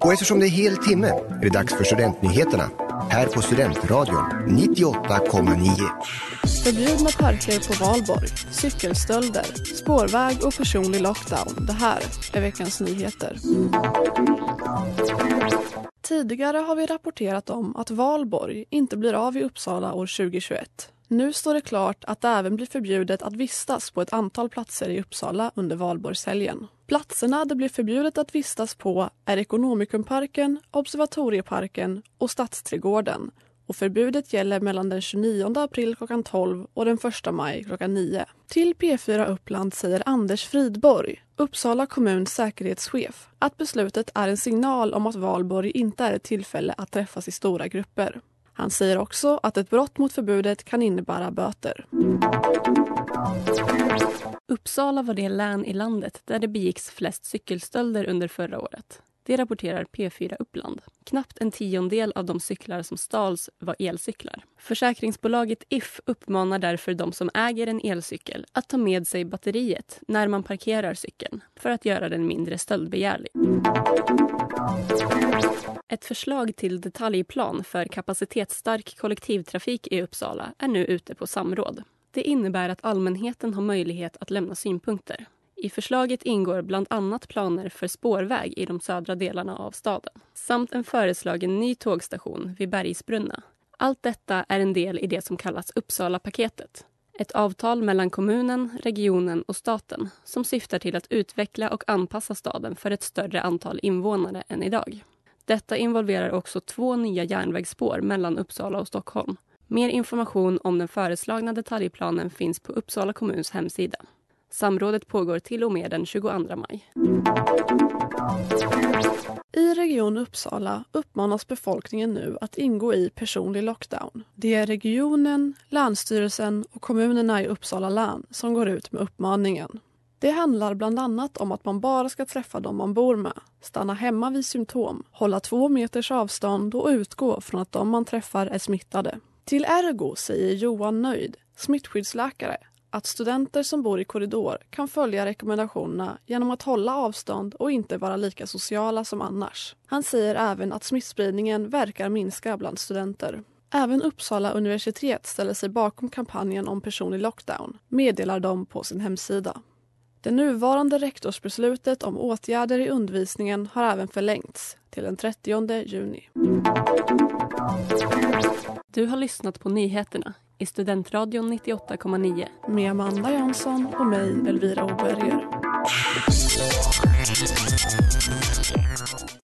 Och eftersom det är hel timme är det dags för Studentnyheterna här på Studentradion 98,9. Förbjudna parker på Valborg, cykelstölder, spårväg och personlig lockdown. Det här är veckans nyheter. Tidigare har vi rapporterat om att Valborg inte blir av i Uppsala år 2021. Nu står det klart att det även blir förbjudet att vistas på ett antal platser i Uppsala under valborgshelgen. Platserna det blir förbjudet att vistas på är Ekonomikumparken, Observatorieparken och Stadsträdgården och förbudet gäller mellan den 29 april klockan 12 och den 1 maj klockan 9. Till P4 Uppland säger Anders Fridborg, Uppsala kommuns säkerhetschef, att beslutet är en signal om att valborg inte är ett tillfälle att träffas i stora grupper. Han säger också att ett brott mot förbudet kan innebära böter. Uppsala var det län i landet där det begicks flest cykelstölder under förra året. Det rapporterar P4 Uppland. Knappt en tiondel av de cyklar som stals var elcyklar. Försäkringsbolaget If uppmanar därför de som äger en elcykel att ta med sig batteriet när man parkerar cykeln för att göra den mindre stöldbegärlig. Ett förslag till detaljplan för kapacitetsstark kollektivtrafik i Uppsala är nu ute på samråd. Det innebär att allmänheten har möjlighet att lämna synpunkter. I förslaget ingår bland annat planer för spårväg i de södra delarna av staden samt en föreslagen ny tågstation vid Bergsbrunna. Allt detta är en del i det som kallas Uppsala-paketet. Ett avtal mellan kommunen, regionen och staten som syftar till att utveckla och anpassa staden för ett större antal invånare än idag. Detta involverar också två nya järnvägsspår mellan Uppsala och Stockholm. Mer information om den föreslagna detaljplanen finns på Uppsala kommuns hemsida. Samrådet pågår till och med den 22 maj. I Region Uppsala uppmanas befolkningen nu att ingå i personlig lockdown. Det är regionen, Länsstyrelsen och kommunerna i Uppsala län som går ut med uppmaningen. Det handlar bland annat om att man bara ska träffa dem man bor med, stanna hemma vid symptom, hålla två meters avstånd och utgå från att de man träffar är smittade. Till Ergo säger Johan Nöjd, smittskyddsläkare, att studenter som bor i korridor kan följa rekommendationerna genom att hålla avstånd och inte vara lika sociala som annars. Han säger även att smittspridningen verkar minska bland studenter. Även Uppsala universitet ställer sig bakom kampanjen om personlig lockdown, meddelar de på sin hemsida. Det nuvarande rektorsbeslutet om åtgärder i undervisningen har även förlängts till den 30 juni. Du har lyssnat på nyheterna i Studentradion 98,9 med Amanda Jansson och mig, Elvira Oberger.